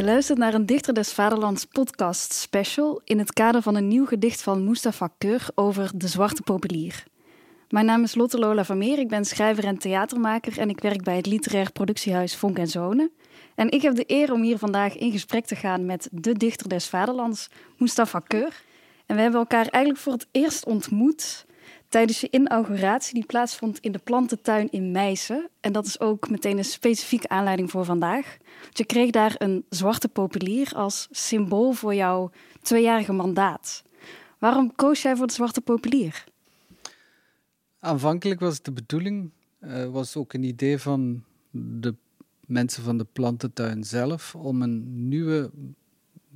Je luistert naar een Dichter des Vaderlands podcast special in het kader van een nieuw gedicht van Mustafa Keur over de Zwarte Populier. Mijn naam is Lotte Lola van Meer, ik ben schrijver en theatermaker en ik werk bij het literair productiehuis Vonk en Zonen. En ik heb de eer om hier vandaag in gesprek te gaan met de Dichter des Vaderlands, Mustafa Keur. En we hebben elkaar eigenlijk voor het eerst ontmoet tijdens je inauguratie die plaatsvond in de plantentuin in Meissen. En dat is ook meteen een specifieke aanleiding voor vandaag. Je kreeg daar een zwarte populier als symbool voor jouw tweejarige mandaat. Waarom koos jij voor de zwarte populier? Aanvankelijk was de bedoeling, uh, was ook een idee van de mensen van de plantentuin zelf, om een nieuwe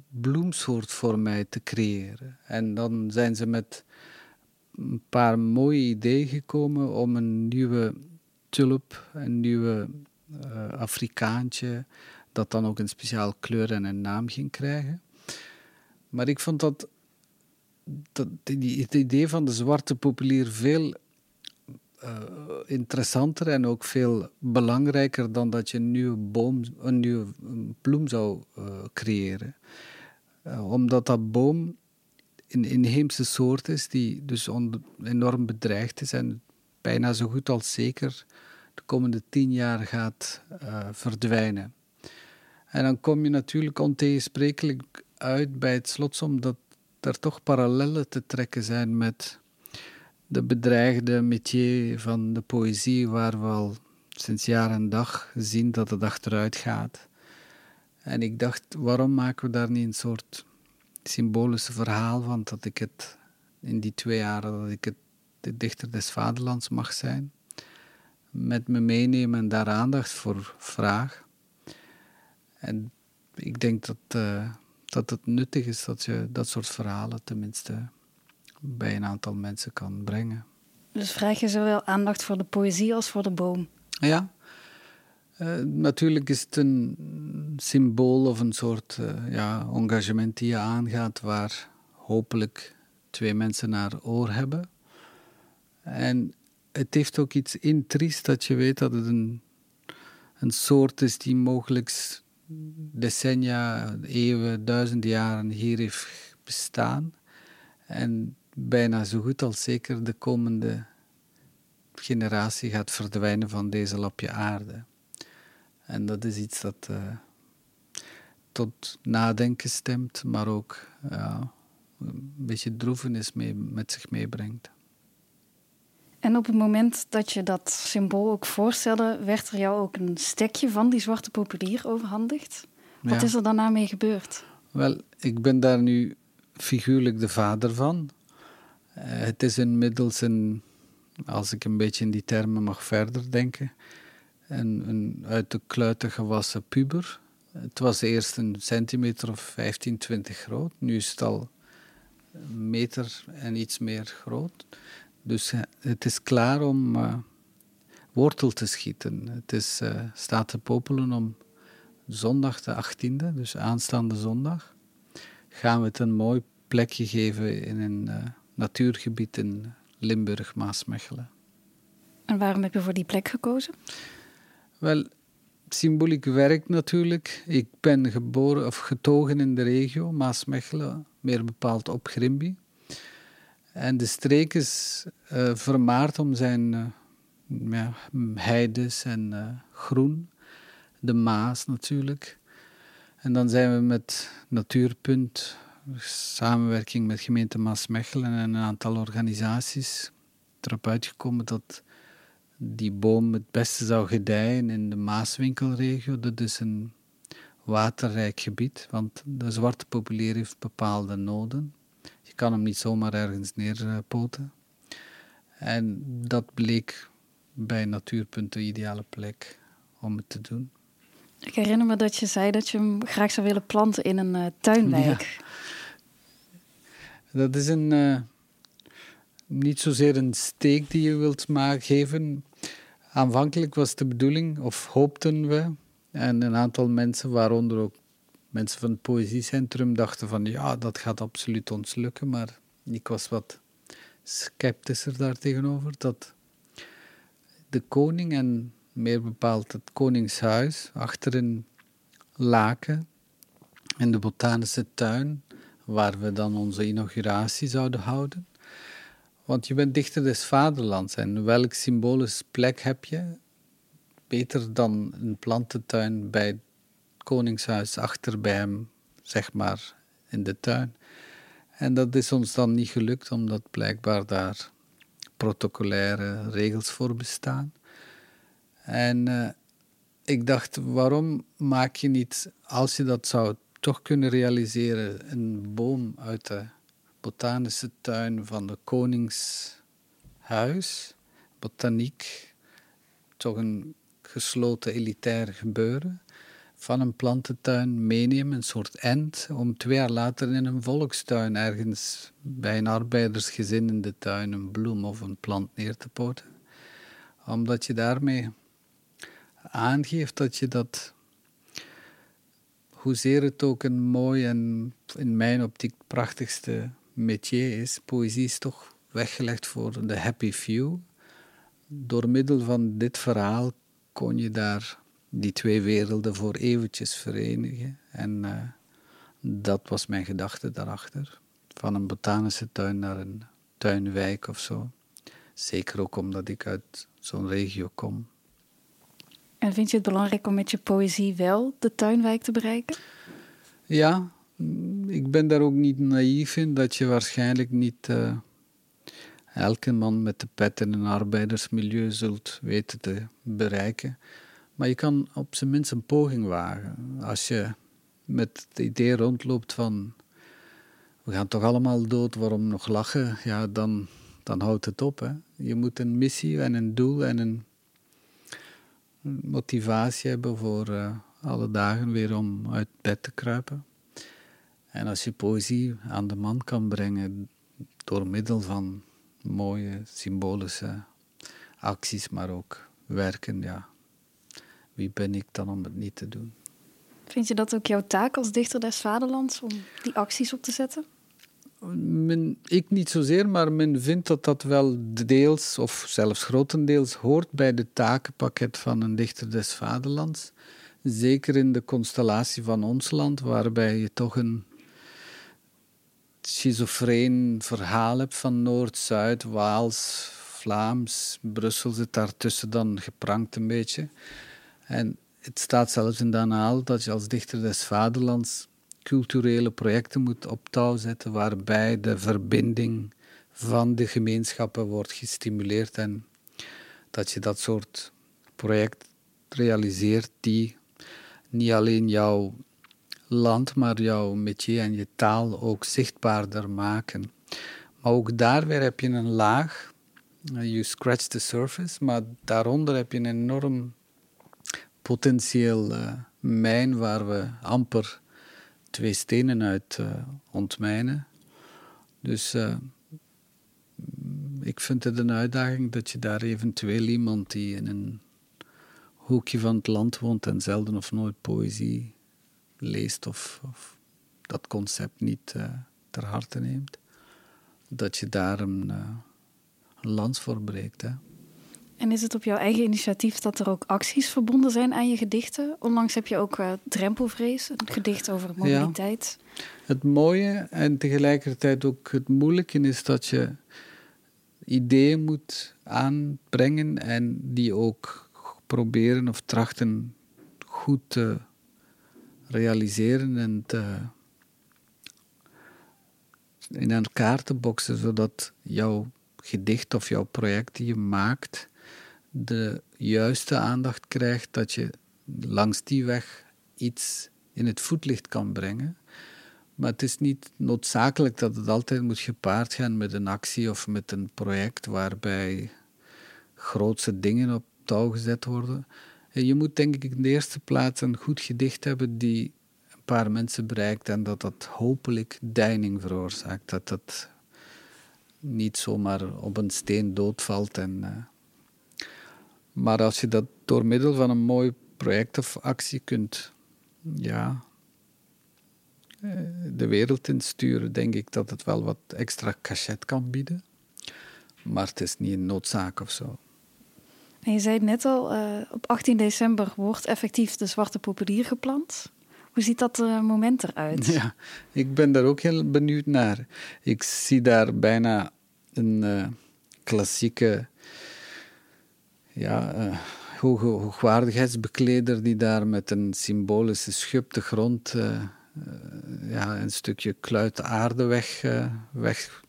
bloemsoort voor mij te creëren. En dan zijn ze met een paar mooie ideeën gekomen om een nieuwe tulp, een nieuwe uh, Afrikaantje, dat dan ook een speciaal kleur en een naam ging krijgen. Maar ik vond dat, het idee van de zwarte populier veel uh, interessanter en ook veel belangrijker dan dat je een nieuwe boom, een nieuwe bloem zou uh, creëren. omdat dat boom een inheemse soort is die dus enorm bedreigd is en bijna zo goed als zeker de komende tien jaar gaat uh, verdwijnen. En dan kom je natuurlijk ontegensprekelijk uit bij het slotsom dat er toch parallellen te trekken zijn met de bedreigde métier van de poëzie, waar we al sinds jaar en dag zien dat het achteruit gaat. En ik dacht, waarom maken we daar niet een soort symbolische verhaal van dat ik het in die twee jaren dat ik het de dichter des vaderlands mag zijn, met me meenemen en daar aandacht voor vraag. En ik denk dat, uh, dat het nuttig is dat je dat soort verhalen tenminste bij een aantal mensen kan brengen. Dus vraag je zowel aandacht voor de poëzie als voor de boom? Ja, uh, natuurlijk is het een symbool of een soort uh, ja, engagement die je aangaat, waar hopelijk twee mensen naar oor hebben. En het heeft ook iets intriest dat je weet dat het een, een soort is die mogelijk decennia, eeuwen, duizenden jaren hier heeft bestaan. En bijna zo goed als zeker de komende generatie gaat verdwijnen van deze lapje aarde. En dat is iets dat uh, tot nadenken stemt, maar ook ja, een beetje droevenis mee, met zich meebrengt. En op het moment dat je dat symbool ook voorstelde, werd er jou ook een stekje van die zwarte populier overhandigd. Wat is er daarna mee gebeurd? Wel, ik ben daar nu figuurlijk de vader van. Uh, het is inmiddels een, als ik een beetje in die termen mag verder denken, een, een uit de kluiten gewassen puber. Het was eerst een centimeter of 15, 20 groot. Nu is het al een meter en iets meer groot. Dus eh, het is klaar om uh, wortel te schieten. Het is, uh, staat te popelen om zondag de 18e, dus aanstaande zondag, gaan we het een mooi plekje geven in een natuurgebied in Limburg-Maasmechelen. En waarom heb je voor die plek gekozen? Wel, symboliek werkt natuurlijk. Ik ben geboren of getogen in de regio, Maasmechelen, meer bepaald op Grimby. En de streek is uh, vermaard om zijn uh, heides en uh, groen. De Maas natuurlijk. En dan zijn we met Natuurpunt, samenwerking met gemeente Maasmechelen en een aantal organisaties, erop uitgekomen dat die boom het beste zou gedijen in de Maaswinkelregio. Dat is een waterrijk gebied, want de zwarte populier heeft bepaalde noden. Je kan hem niet zomaar ergens neerpoten. En dat bleek bij Natuurpunt de ideale plek om het te doen. Ik herinner me dat je zei dat je hem graag zou willen planten in een uh, tuinwijk. Dat is een, uh, niet zozeer een steek die je wilt geven. Aanvankelijk was de bedoeling, of hoopten we, en een aantal mensen, waaronder ook mensen van het Poëziecentrum dachten van ja, dat gaat absoluut ons lukken, maar ik was wat sceptischer daar tegenover, dat de koning en meer bepaald het koningshuis achter een laken in de botanische tuin, waar we dan onze inauguratie zouden houden. Want je bent dichter des vaderlands en welk symbolische plek heb je? Beter dan een plantentuin bij het koningshuis achter bij hem, zeg maar, in de tuin. En dat is ons dan niet gelukt, omdat blijkbaar daar protocolaire regels voor bestaan. En uh, ik dacht, waarom maak je niet, als je dat zou toch kunnen realiseren, een boom uit de botanische tuin van de Koningshuis, botaniek, toch een gesloten elitair gebeuren, van een plantentuin meenemen, een soort end, om twee jaar later in een volkstuin ergens bij een arbeidersgezin in de tuin een bloem of een plant neer te poten. Omdat je daarmee aangeeft dat je dat, hoezeer het ook een mooi en in mijn optiek prachtigste métier is, poëzie is toch weggelegd voor de happy few. Door middel van dit verhaal kon je daar die twee werelden voor eventjes verenigen. En uh, dat was mijn gedachte daarachter. Van een botanische tuin naar een tuinwijk of zo. Zeker ook omdat ik uit zo'n regio kom. En vind je het belangrijk om met je poëzie wel de tuinwijk te bereiken? Ja, ik ben daar ook niet naïef in dat je waarschijnlijk niet uh, elke man met de pet in een arbeidersmilieu zult weten te bereiken. Maar je kan op zijn minst een poging wagen. Als je met het idee rondloopt van we gaan toch allemaal dood, waarom nog lachen? Ja, dan, dan houdt het op. Hè. Je moet een missie en een doel en een motivatie hebben voor uh, alle dagen weer om uit bed te kruipen. En als je poëzie aan de man kan brengen door middel van mooie symbolische acties, maar ook werken, ja, wie ben ik dan om het niet te doen? Vind je dat ook jouw taak als dichter des vaderlands om die acties op te zetten? Men, ik niet zozeer, maar men vindt dat dat wel deels of zelfs grotendeels hoort bij de takenpakket van een dichter des vaderlands. Zeker in de constellatie van ons land, waarbij je toch een schizofreen verhaal hebt van Noord-Zuid, Waals, Vlaams, Brussel zit daartussen dan geprankt een beetje. En het staat zelfs in de aanhaal dat je als dichter des vaderlands culturele projecten moet op touw zetten waarbij de verbinding van de gemeenschappen wordt gestimuleerd en dat je dat soort project realiseert die niet alleen jouw land, maar jouw métier en je taal ook zichtbaarder maken. Maar ook daar weer heb je een laag, you scratch the surface, maar daaronder heb je een enorm potentieel uh, mijn waar we amper twee stenen uit uh, ontmijnen. Dus uh, ik vind het een uitdaging dat je daar eventueel iemand die in een hoekje van het land woont en zelden of nooit poëzie leest of, of dat concept niet uh, ter harte neemt, dat je daar een, een lans voor breekt. Hè. En is het op jouw eigen initiatief dat er ook acties verbonden zijn aan je gedichten? Onlangs heb je ook uh, Drempelvrees, een gedicht over mobiliteit. Ja. Het mooie en tegelijkertijd ook het moeilijke is dat je ideeën moet aanbrengen en die ook proberen of trachten goed te realiseren en te in elkaar te boksen, zodat jouw gedicht of jouw project die je maakt de juiste aandacht krijgt, dat je langs die weg iets in het voetlicht kan brengen. Maar het is niet noodzakelijk dat het altijd moet gepaard gaan met een actie of met een project waarbij grootse dingen op touw gezet worden. Je moet denk ik in de eerste plaats een goed gedicht hebben die een paar mensen bereikt en dat dat hopelijk deining veroorzaakt. Dat dat niet zomaar op een steen doodvalt en... Uh, maar als je dat door middel van een mooi project of actie kunt ja, eh, de wereld insturen, denk ik dat het wel wat extra cachet kan bieden. Maar het is niet een noodzaak of zo. En je zei net al, uh, op 18 december wordt effectief de zwarte populier geplant. Hoe ziet dat uh, moment eruit? Ja, ik ben daar ook heel benieuwd naar. Ik zie daar bijna een uh, klassieke ja, uh, hoogwaardigheidsbekleder die daar met een symbolische schub de grond ja, een stukje kluit aarde weg, weg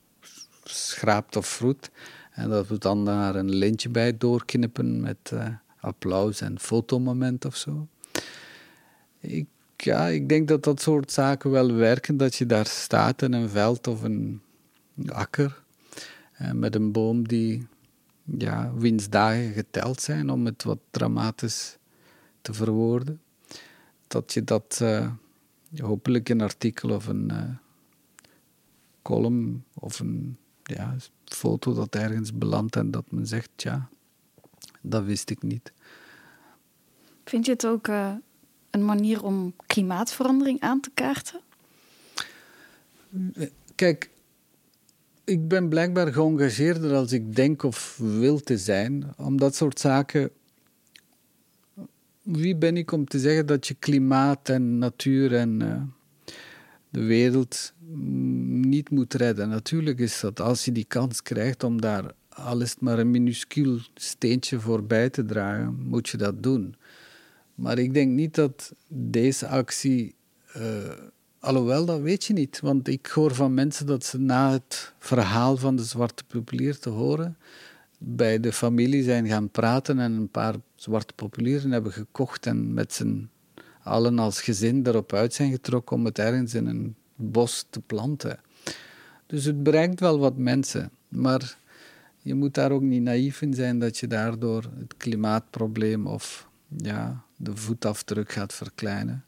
schraapt of vroet. En dat we dan daar een lintje bij doorknippen met applaus en fotomoment of zo. Ik ja, ik denk dat dat soort zaken wel werken. Dat je daar staat in een veld of een akker eh, met een boom die, ja, wiens dagen geteld zijn, om het wat dramatisch te verwoorden. Dat je dat uh, hopelijk een artikel of een column of een ja, foto dat ergens belandt en dat men zegt, ja, dat wist ik niet. Vind je het ook uh, een manier om klimaatverandering aan te kaarten? Kijk, ik ben blijkbaar geëngageerder als ik denk of wil te zijn. Om dat soort zaken. Wie ben ik om te zeggen dat je klimaat en natuur en uh, de wereld niet moet redden? Natuurlijk is dat als je die kans krijgt om daar al is het maar een minuscuul steentje voorbij te dragen, moet je dat doen. Maar ik denk niet dat deze actie. Uh, alhoewel, dat weet je niet. Want ik hoor van mensen dat ze na het verhaal van de zwarte populier te horen. bij de familie zijn gaan praten en een paar zwarte populieren hebben gekocht. en met z'n allen als gezin erop uit zijn getrokken om het ergens in een bos te planten. Dus het bereikt wel wat mensen. Maar je moet daar ook niet naïef in zijn dat je daardoor het klimaatprobleem of ja, de voetafdruk gaat verkleinen.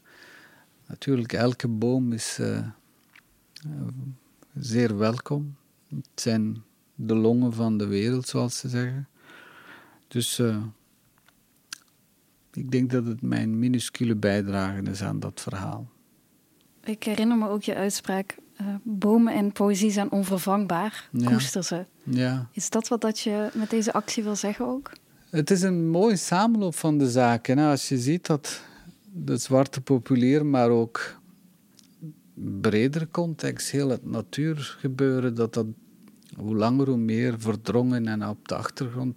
Natuurlijk, elke boom is uh, zeer welkom. Het zijn de longen van de wereld, zoals ze zeggen. Dus uh, ik denk dat het mijn minuscule bijdrage is aan dat verhaal. Ik herinner me ook je uitspraak: uh, bomen en poëzie zijn onvervangbaar. Ja. Koester ze. Ja. Is dat wat dat je met deze actie wil zeggen ook? Het is een mooie samenloop van de zaken. Als je ziet dat de zwarte populier, maar ook bredere context, heel het natuurgebeuren, dat dat hoe langer hoe meer verdrongen en op de achtergrond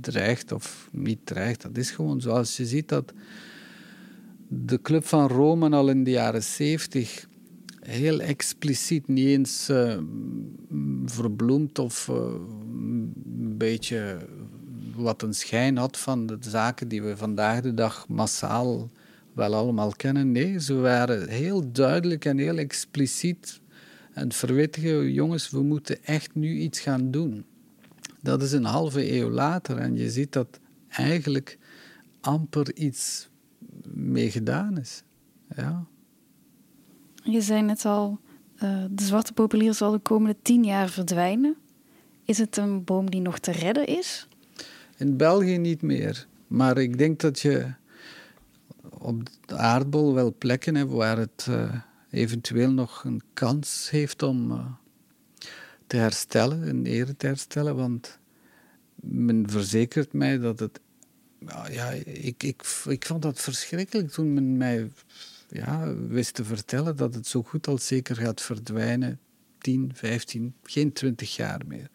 dreigt of niet dreigt. Dat is gewoon zoals je ziet dat de Club van Rome al in de jaren zeventig heel expliciet, niet eens uh, verbloemd of uh, een beetje wat een schijn had van de zaken die we vandaag de dag massaal wel allemaal kennen. Nee, ze waren heel duidelijk en heel expliciet en verwittigen, jongens, we moeten echt nu iets gaan doen. Dat is een halve eeuw later en je ziet dat eigenlijk amper iets mee gedaan is. Ja. Je zei net al, uh, de zwarte populier zal de komende tien jaar verdwijnen. Is het een boom die nog te redden is? In België niet meer. Maar ik denk dat je op de aardbol wel plekken hebt waar het uh, eventueel nog een kans heeft om uh, te herstellen, een ere te herstellen. Want men verzekert mij dat het. Nou ja, ik, ik, ik vond dat verschrikkelijk toen men mij ja, wist te vertellen dat het zo goed als zeker gaat verdwijnen. 10, 15, geen 20 jaar meer.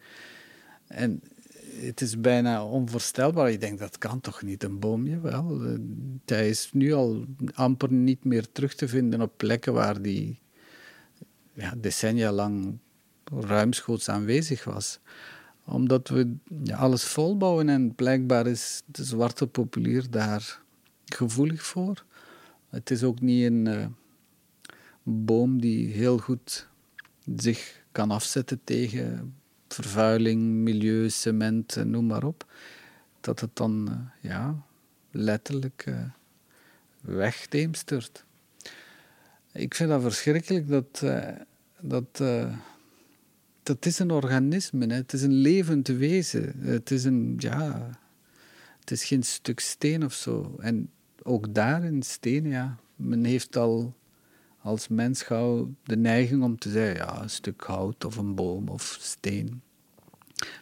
En het is bijna onvoorstelbaar. Je denkt, dat kan toch niet, een boomje wel. Hij is nu al amper niet meer terug te vinden op plekken waar die ja, decennia lang ruimschoots aanwezig was. Omdat we ja, alles volbouwen en blijkbaar is de zwarte populier daar gevoelig voor. Het is ook niet een uh, boom die heel goed zich kan afzetten tegen vervuiling, milieu, cement, noem maar op, dat het dan uh, ja, letterlijk uh. Ik vind dat verschrikkelijk dat. Dat dat is een organisme, hè. het is een levend wezen. Het is, een, ja, het is geen stuk steen of zo. En ook daar in steen, ja, men heeft al als mens gauw de neiging om te zeggen, ja, een stuk hout of een boom of steen.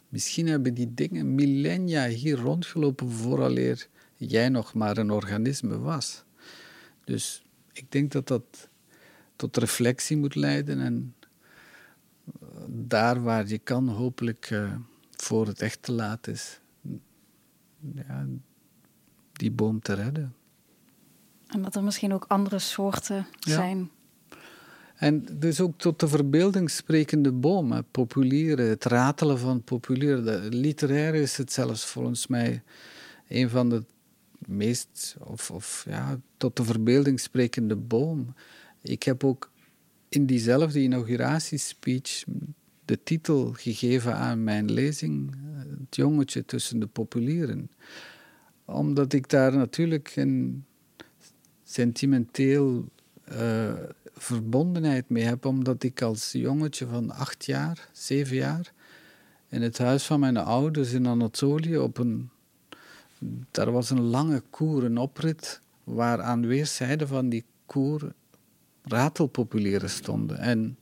Misschien hebben die dingen millennia hier rondgelopen vooraleer jij nog maar een organisme was. Dus ik denk dat dat tot reflectie moet leiden en daar waar je kan, hopelijk uh, voor het echt te laat is, ja, die boom te redden. En dat er misschien ook andere soorten zijn. En dus ook tot de verbeelding sprekende boom, hè. populieren, het ratelen van populieren. Literair is het zelfs volgens mij een van de meest, of, of ja, tot de verbeelding sprekende boom. Ik heb ook in diezelfde inauguratiespeech de titel gegeven aan mijn lezing, Het jongetje tussen de populieren. Omdat ik daar natuurlijk een sentimenteel uh, verbondenheid mee heb, omdat ik als jongetje van acht jaar, zeven jaar, in het huis van mijn ouders in Anatolië op een. Daar was een lange koer, een oprit, waar aan weerszijden van die koer ratelpopulieren stonden. En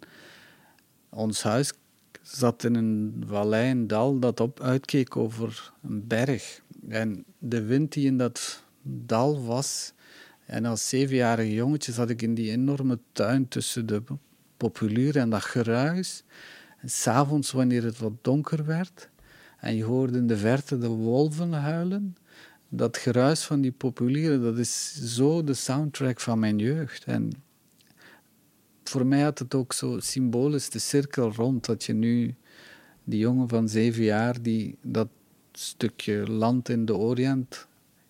ons huis zat in een vallei, een dal dat op uitkeek over een berg. En de wind die in dat dal was, en als zevenjarige jongetje zat ik in die enorme tuin tussen de populieren en dat geruis. En s'avonds, wanneer het wat donker werd en je hoorde in de verte de wolven huilen, dat geruis van die populieren, dat is zo de soundtrack van mijn jeugd. En voor mij had het ook zo symbolisch de cirkel rond, dat je nu, die jongen van zeven jaar, die dat stukje land in de Orient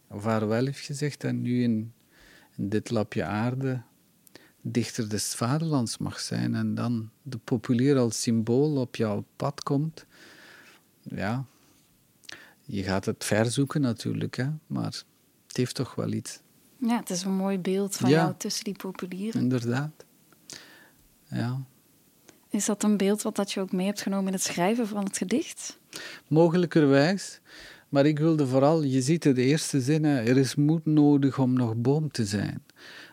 vaarwel heeft gezegd en nu in dit lapje aarde dichter des vaderlands mag zijn en dan de populier als symbool op jouw pad komt, ja, je gaat het verzoeken natuurlijk, hè, maar het heeft toch wel iets. Ja, het is een mooi beeld van jou tussen die populieren. Inderdaad. Ja. Is dat een beeld wat dat je ook mee hebt genomen in het schrijven van het gedicht? Mogelijkerwijs. Maar ik wilde vooral, je ziet het de eerste zin, er is moed nodig om nog boom te zijn.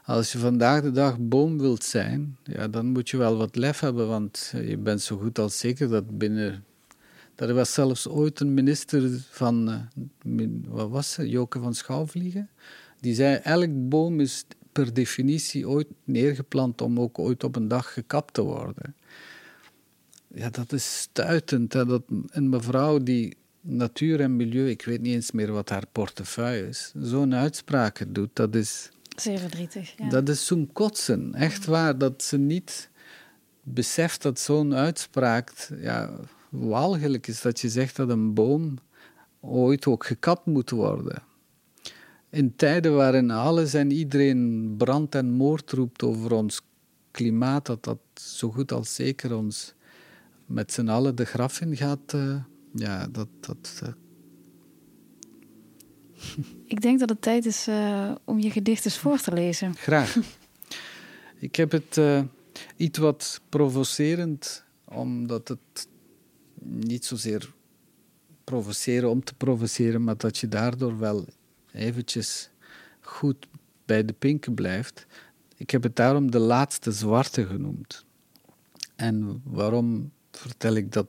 Als je vandaag de dag boom wilt zijn, ja, dan moet je wel wat lef hebben, want je bent zo goed als zeker dat binnen... Er was zelfs ooit een minister van, eh, wat was het, Joke van Schouwvliegen, die zei, elk boom is per definitie ooit neergeplant om ook ooit op een dag gekapt te worden. Ja, dat is stuitend. Hè? Dat een mevrouw die natuur en milieu, ik weet niet eens meer wat haar portefeuille is, zo'n uitspraak doet, dat is... Zeer verdrietig, ja. Dat is zo'n kotsen, echt waar, dat ze niet beseft dat zo'n uitspraak ja, walgelijk is, dat je zegt dat een boom ooit ook gekapt moet worden. In tijden waarin alles en iedereen brand en moord roept over ons klimaat, dat dat zo goed als zeker ons met z'n allen de graf in gaat... Uh, ja, dat. dat uh... Ik denk dat het tijd is uh, om je gedicht eens voor te lezen. Graag. Ik heb het iets wat provocerend, omdat het niet zozeer provoceren om te provoceren, maar dat je daardoor wel eventjes goed bij de pinken blijft. Ik heb het daarom de laatste zwarte genoemd. En waarom vertel ik dat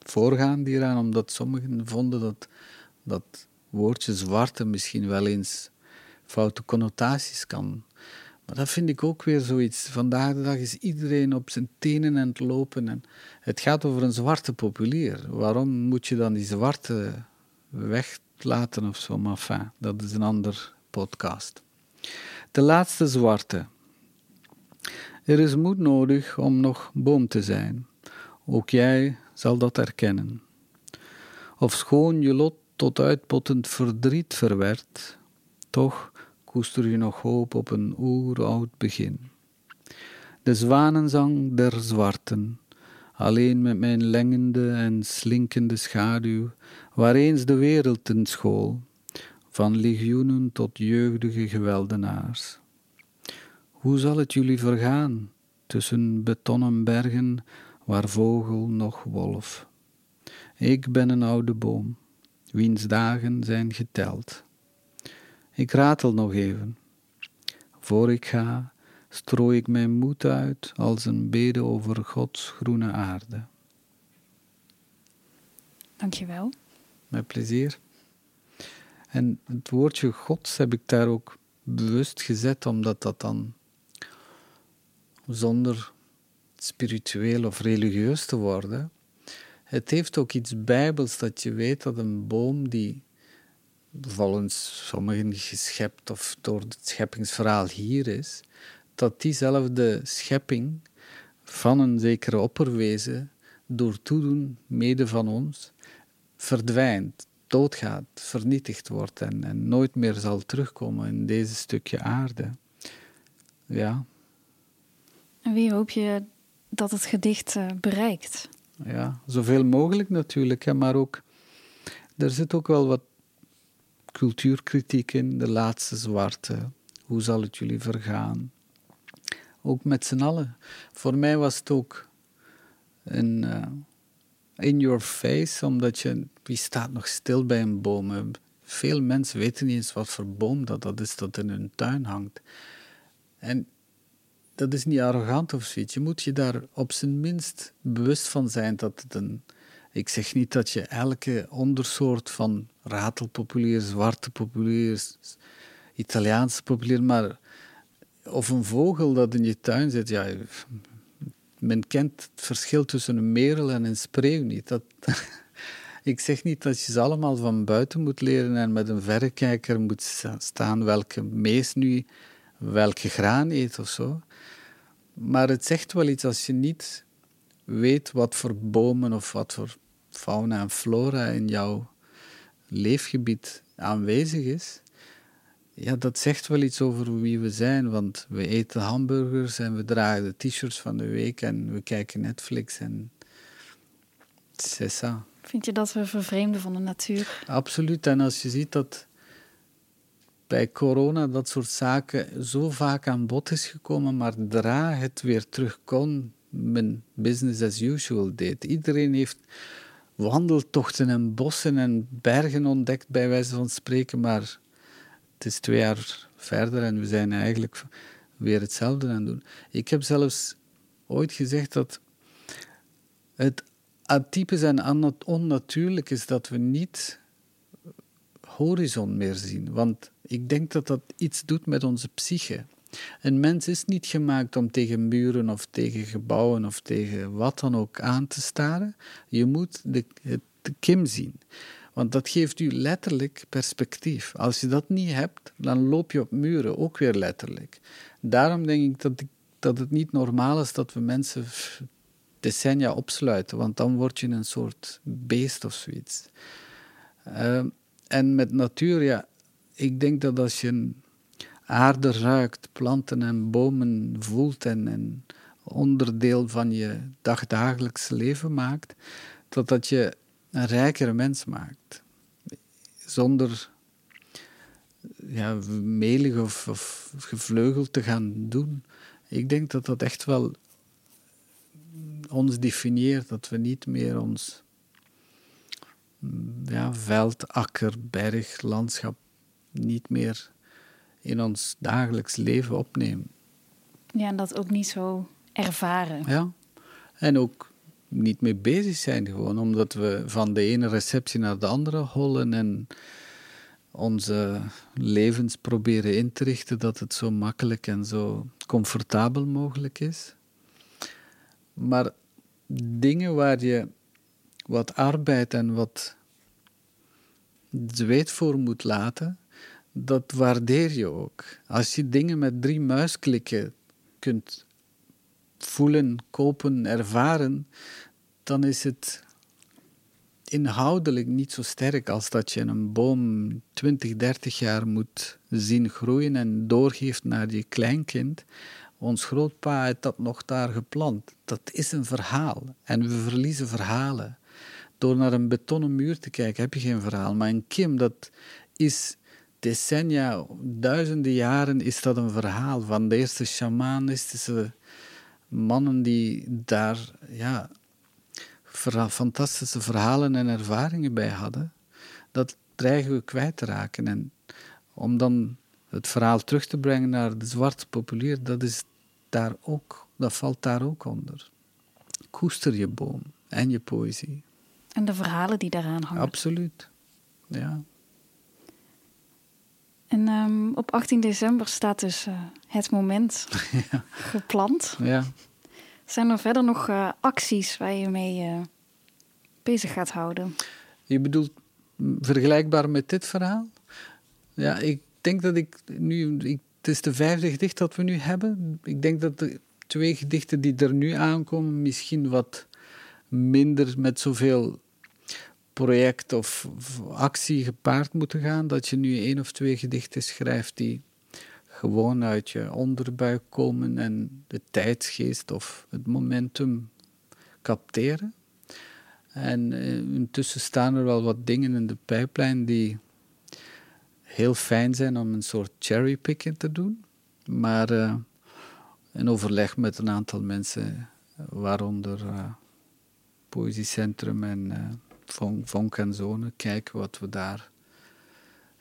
voorgaan hieraan, omdat sommigen vonden dat dat woordje zwarte misschien wel eens foute connotaties kan. Maar dat vind ik ook weer zoiets. Vandaag de dag is iedereen op zijn tenen aan het lopen. En het gaat over een zwarte populier. Waarom moet je dan die zwarte weglaten of zo? Maar dat is een ander podcast. De laatste zwarte. Er is moed nodig om nog boom te zijn. Ook jij zal dat erkennen. Of schoon je lot tot uitpottend verdriet verwert, toch koester je nog hoop op een oeroud begin. De zwanenzang der zwarten, alleen met mijn lengende en slinkende schaduw, waar eens de wereld ten school, van legioenen tot jeugdige geweldenaars. Hoe zal het jullie vergaan tussen betonnen bergen waar vogel nog wolf. Ik ben een oude boom, wiens dagen zijn geteld. Ik ratel nog even. Voor ik ga, strooi ik mijn moed uit als een bede over Gods groene aarde. Dankjewel. Met plezier. En het woordje Gods heb ik daar ook bewust gezet, omdat dat dan zonder spiritueel of religieus te worden. Het heeft ook iets bijbels dat je weet dat een boom die volgens sommigen geschept of door het scheppingsverhaal hier is, dat diezelfde schepping van een zekere opperwezen door toedoen mede van ons verdwijnt, doodgaat, vernietigd wordt en, en nooit meer zal terugkomen in deze stukje aarde. Ja. En wie hoop je dat het gedicht uh, bereikt? Ja, zoveel mogelijk natuurlijk, hè, maar ook er zit ook wel wat cultuurkritiek in, de laatste zwarte. Hoe zal het jullie vergaan? Ook met z'n allen. Voor mij was het ook een uh, in your face, omdat je, wie staat nog stil bij een boom? Veel mensen weten niet eens wat voor boom dat, dat is dat in hun tuin hangt. En dat is niet arrogant of zoiets. Je moet je daar op zijn minst bewust van zijn dat het. Ik zeg niet dat je elke ondersoort van ratelpopulier, zwarte populier, Italiaanse populier, maar. Of een vogel dat in je tuin zit, ja. Men kent het verschil tussen een merel en een spreeuw niet. Dat, ik zeg niet dat je ze allemaal van buiten moet leren en met een verrekijker moet staan welke mees nu welke graan eet of zo. Maar het zegt wel iets als je niet weet wat voor bomen of wat voor fauna en flora in jouw leefgebied aanwezig is. Ja, dat zegt wel iets over wie we zijn, want we eten hamburgers en we dragen de t-shirts van de week en we kijken Netflix en c'est ça. Vind je dat we vervreemden van de natuur? Absoluut. En als je ziet dat bij corona dat soort zaken zo vaak aan bod is gekomen, maar dra het weer terug kon, men business as usual deed. Iedereen heeft wandeltochten en bossen en bergen ontdekt, bij wijze van spreken, maar het is twee jaar verder en we zijn eigenlijk weer hetzelfde aan het doen. Ik heb zelfs ooit gezegd dat het atypisch en onnatuurlijk is dat we niet horizon meer zien. Want ik denk dat dat iets doet met onze psyche. Een mens is niet gemaakt om tegen muren of tegen gebouwen of tegen wat dan ook aan te staren. Je moet de, de kim zien. Want dat geeft u letterlijk perspectief. Als je dat niet hebt, dan loop je op muren, ook weer letterlijk. Daarom denk ik dat, dat het niet normaal is dat we mensen decennia opsluiten, want dan word je een soort beest of zoiets. Uh, en met natuur, ja, ik denk dat als je aarde ruikt, planten en bomen voelt en, en onderdeel van je dagdagelijks leven maakt, dat dat je een rijkere mens maakt. Zonder ja, melig of, of gevleugeld te gaan doen. Ik denk dat dat echt wel ons definieert, dat we niet meer ons ja, veld, akker, berg, landschap niet meer in ons dagelijks leven opnemen. Ja, en dat ook niet zo ervaren. Ja, en ook niet mee bezig zijn, gewoon omdat we van de ene receptie naar de andere hollen en onze levens proberen in te richten dat het zo makkelijk en zo comfortabel mogelijk is. Maar dingen waar je wat arbeid en wat zweet voor moet laten, dat waardeer je ook. Als je dingen met drie muisklikken kunt voelen, kopen, ervaren, dan is het inhoudelijk niet zo sterk als dat je een boom 20, 30 jaar moet zien groeien en doorgeeft naar je kleinkind. Ons grootpa heeft dat nog daar geplant. Dat is een verhaal en we verliezen verhalen. Door naar een betonnen muur te kijken heb je geen verhaal. Maar een kim, dat is decennia, duizenden jaren, is dat een verhaal van de eerste shamanistische mannen die daar ja, fantastische verhalen en ervaringen bij hadden. Dat dreigen we kwijt te raken. En om dan het verhaal terug te brengen naar de zwarte populier, dat, is daar ook, dat valt daar ook onder. Koester je boom en je poëzie. En de verhalen die daaraan hangen. Absoluut, ja. En um, op 18 december staat dus uh, het moment gepland. Ja. Zijn er verder nog uh, acties waar je mee uh, bezig gaat houden? Je bedoelt vergelijkbaar met dit verhaal? Ja, ik denk dat ik nu. Ik, het is de vijfde gedicht dat we nu hebben. Ik denk dat de twee gedichten die er nu aankomen misschien wat minder met zoveel project of, actie gepaard moeten gaan. Dat je nu één of twee gedichten schrijft die gewoon uit je onderbuik komen en de tijdsgeest of het momentum capteren. En eh, intussen staan er wel wat dingen in de pijplijn die heel fijn zijn om een soort cherrypicking te doen. Maar uh, in overleg met een aantal mensen, waaronder uh, Poëziecentrum en uh, Vonk en Zone, kijken wat we daar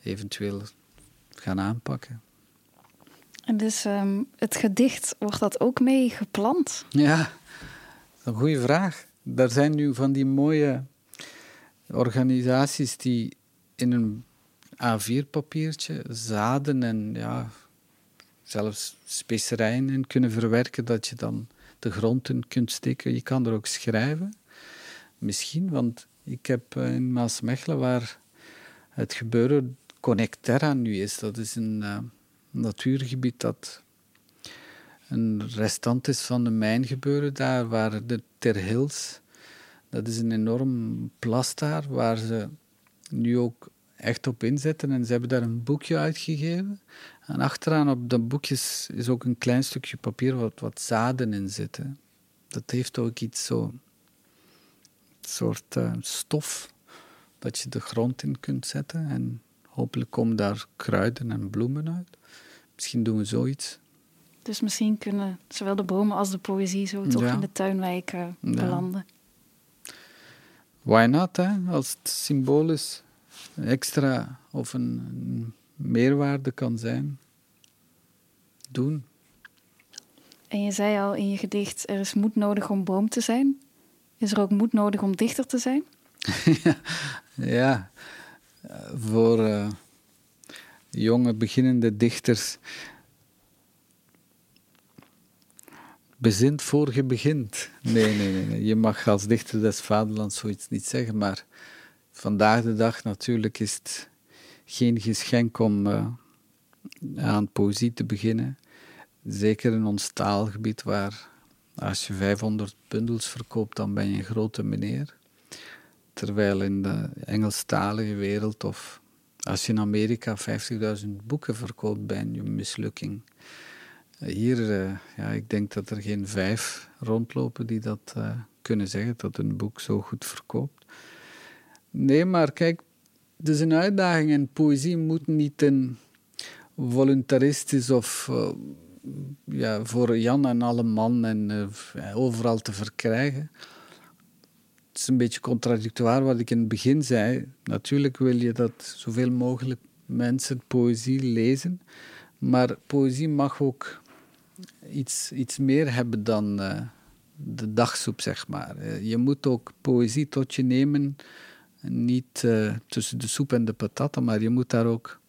eventueel gaan aanpakken. En dus um, het gedicht, wordt dat ook mee gepland? Ja, een goede vraag. Er zijn nu van die mooie organisaties die in een A4-papiertje zaden en ja, zelfs specerijen in kunnen verwerken, dat je dan de grond in kunt steken. Je kan er ook schrijven. Misschien, want ik heb eh, in Maasmechelen, waar het gebeuren Connecterra nu is, dat is een uh, natuurgebied dat een restant is van de mijngebeuren daar, waar de Ter Hills, dat is een enorm plas daar, waar ze nu ook echt op inzetten. En ze hebben daar een boekje uitgegeven. En achteraan op dat boekje is ook een klein stukje papier wat, wat zaden in zitten. Dat heeft ook iets zo... Een soort uh, stof dat je de grond in kunt zetten. En hopelijk komen daar kruiden en bloemen uit. Misschien doen we zoiets. Dus misschien kunnen zowel de bomen als de poëzie zo toch in de tuinwijken belanden. Why not, hè? Als het symbolisch extra of een, meerwaarde kan zijn. Doen. En je zei al in je gedicht: er is moed nodig om boom te zijn. Is er ook moed nodig om dichter te zijn? ja, voor uh, jonge beginnende dichters. Bezint voor je begint. Nee, nee, nee, nee. Je mag als dichter des vaderlands zoiets niet zeggen, maar vandaag de dag natuurlijk is het geen geschenk om uh, aan poëzie te beginnen. Zeker in ons taalgebied, waar als je 500 bundels verkoopt, dan ben je een grote meneer. Terwijl in de Engelstalige wereld of als je in Amerika 50.000 boeken verkoopt, ben een mislukking. Hier, uh, ja, ik denk dat er geen vijf rondlopen die dat uh, kunnen zeggen, dat een boek zo goed verkoopt. Nee, maar kijk, het is een uitdaging en poëzie moet niet een voluntaristisch of ja, voor Jan en alle man en overal te verkrijgen. Het is een beetje contradictoire wat ik in het begin zei. Natuurlijk wil je dat zoveel mogelijk mensen poëzie lezen, maar poëzie mag ook iets, iets meer hebben dan uh, de dagsoep, zeg maar. je moet ook poëzie tot je nemen niet uh, tussen de soep en de patatten, maar je moet daar ook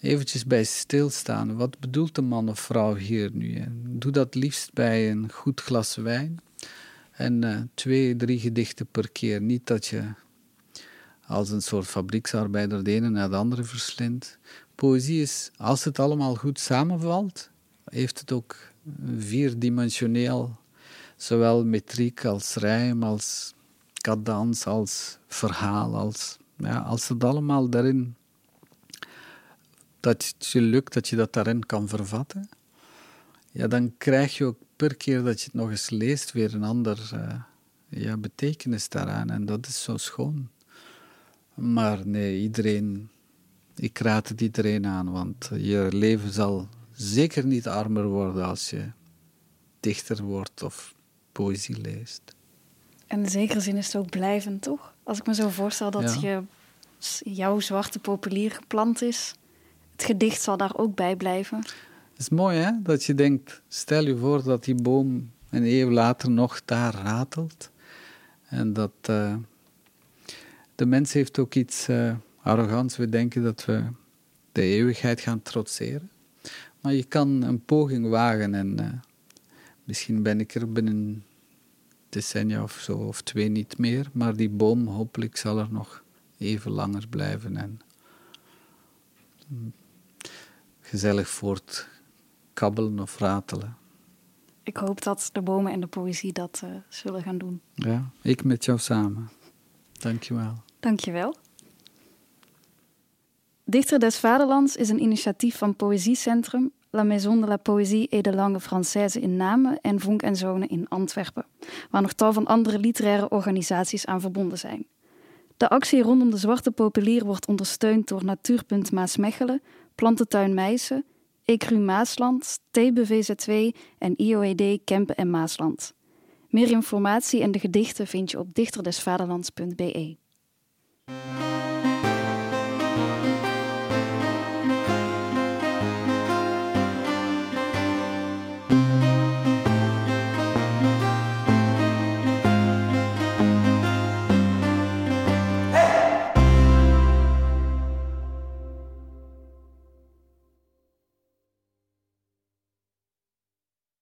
eventjes bij stilstaan. Wat bedoelt de man of vrouw hier nu? Doe dat liefst bij een goed glas wijn en uh, twee, drie gedichten per keer. Niet dat je als een soort fabrieksarbeider de ene naar de andere verslindt. Poëzie is, als het allemaal goed samenvalt, heeft het ook vierdimensioneel, zowel metriek als rijm als cadans, als verhaal, als, ja, als het allemaal daarin, dat je lukt, dat je dat daarin kan vervatten, ja, dan krijg je ook per keer dat je het nog eens leest weer een ander uh, ja, betekenis daaraan. En dat is zo schoon. Maar nee, iedereen, ik raad het iedereen aan, want je leven zal zeker niet armer worden als je dichter wordt of poëzie leest. In de zekere zin is het ook blijvend, toch? Als ik me zo voorstel dat je, jouw zwarte populier geplant is, het gedicht zal daar ook bij blijven. Het is mooi, hè? Dat je denkt, stel je voor dat die boom een eeuw later nog daar ratelt. En dat uh, de mens heeft ook iets uh, arrogants. We denken dat we de eeuwigheid gaan trotseren. Maar je kan een poging wagen en uh, misschien ben ik er binnen decennia of zo of twee niet meer, maar die boom hopelijk zal er nog even langer blijven en mm, gezellig voortkabbelen of ratelen. Ik hoop dat de bomen en de poëzie dat uh, zullen gaan doen. Ja, ik met jou samen. Dankjewel. Dankjewel. Dichter des Vaderlands is een initiatief van Poëziecentrum, La Maison de la Poésie et de Langue Française in Namen en Vonk en Zonen in Antwerpen, waar nog tal van andere literaire organisaties aan verbonden zijn. De actie rondom de Zwarte Populier wordt ondersteund door Natuurpunt Maasmechelen, Plantentuin Meijsen, Ecru Maasland, TBVZ2 en IOED Kempen en Maasland. Meer informatie en de gedichten vind je op dichterdesvaderlands.be.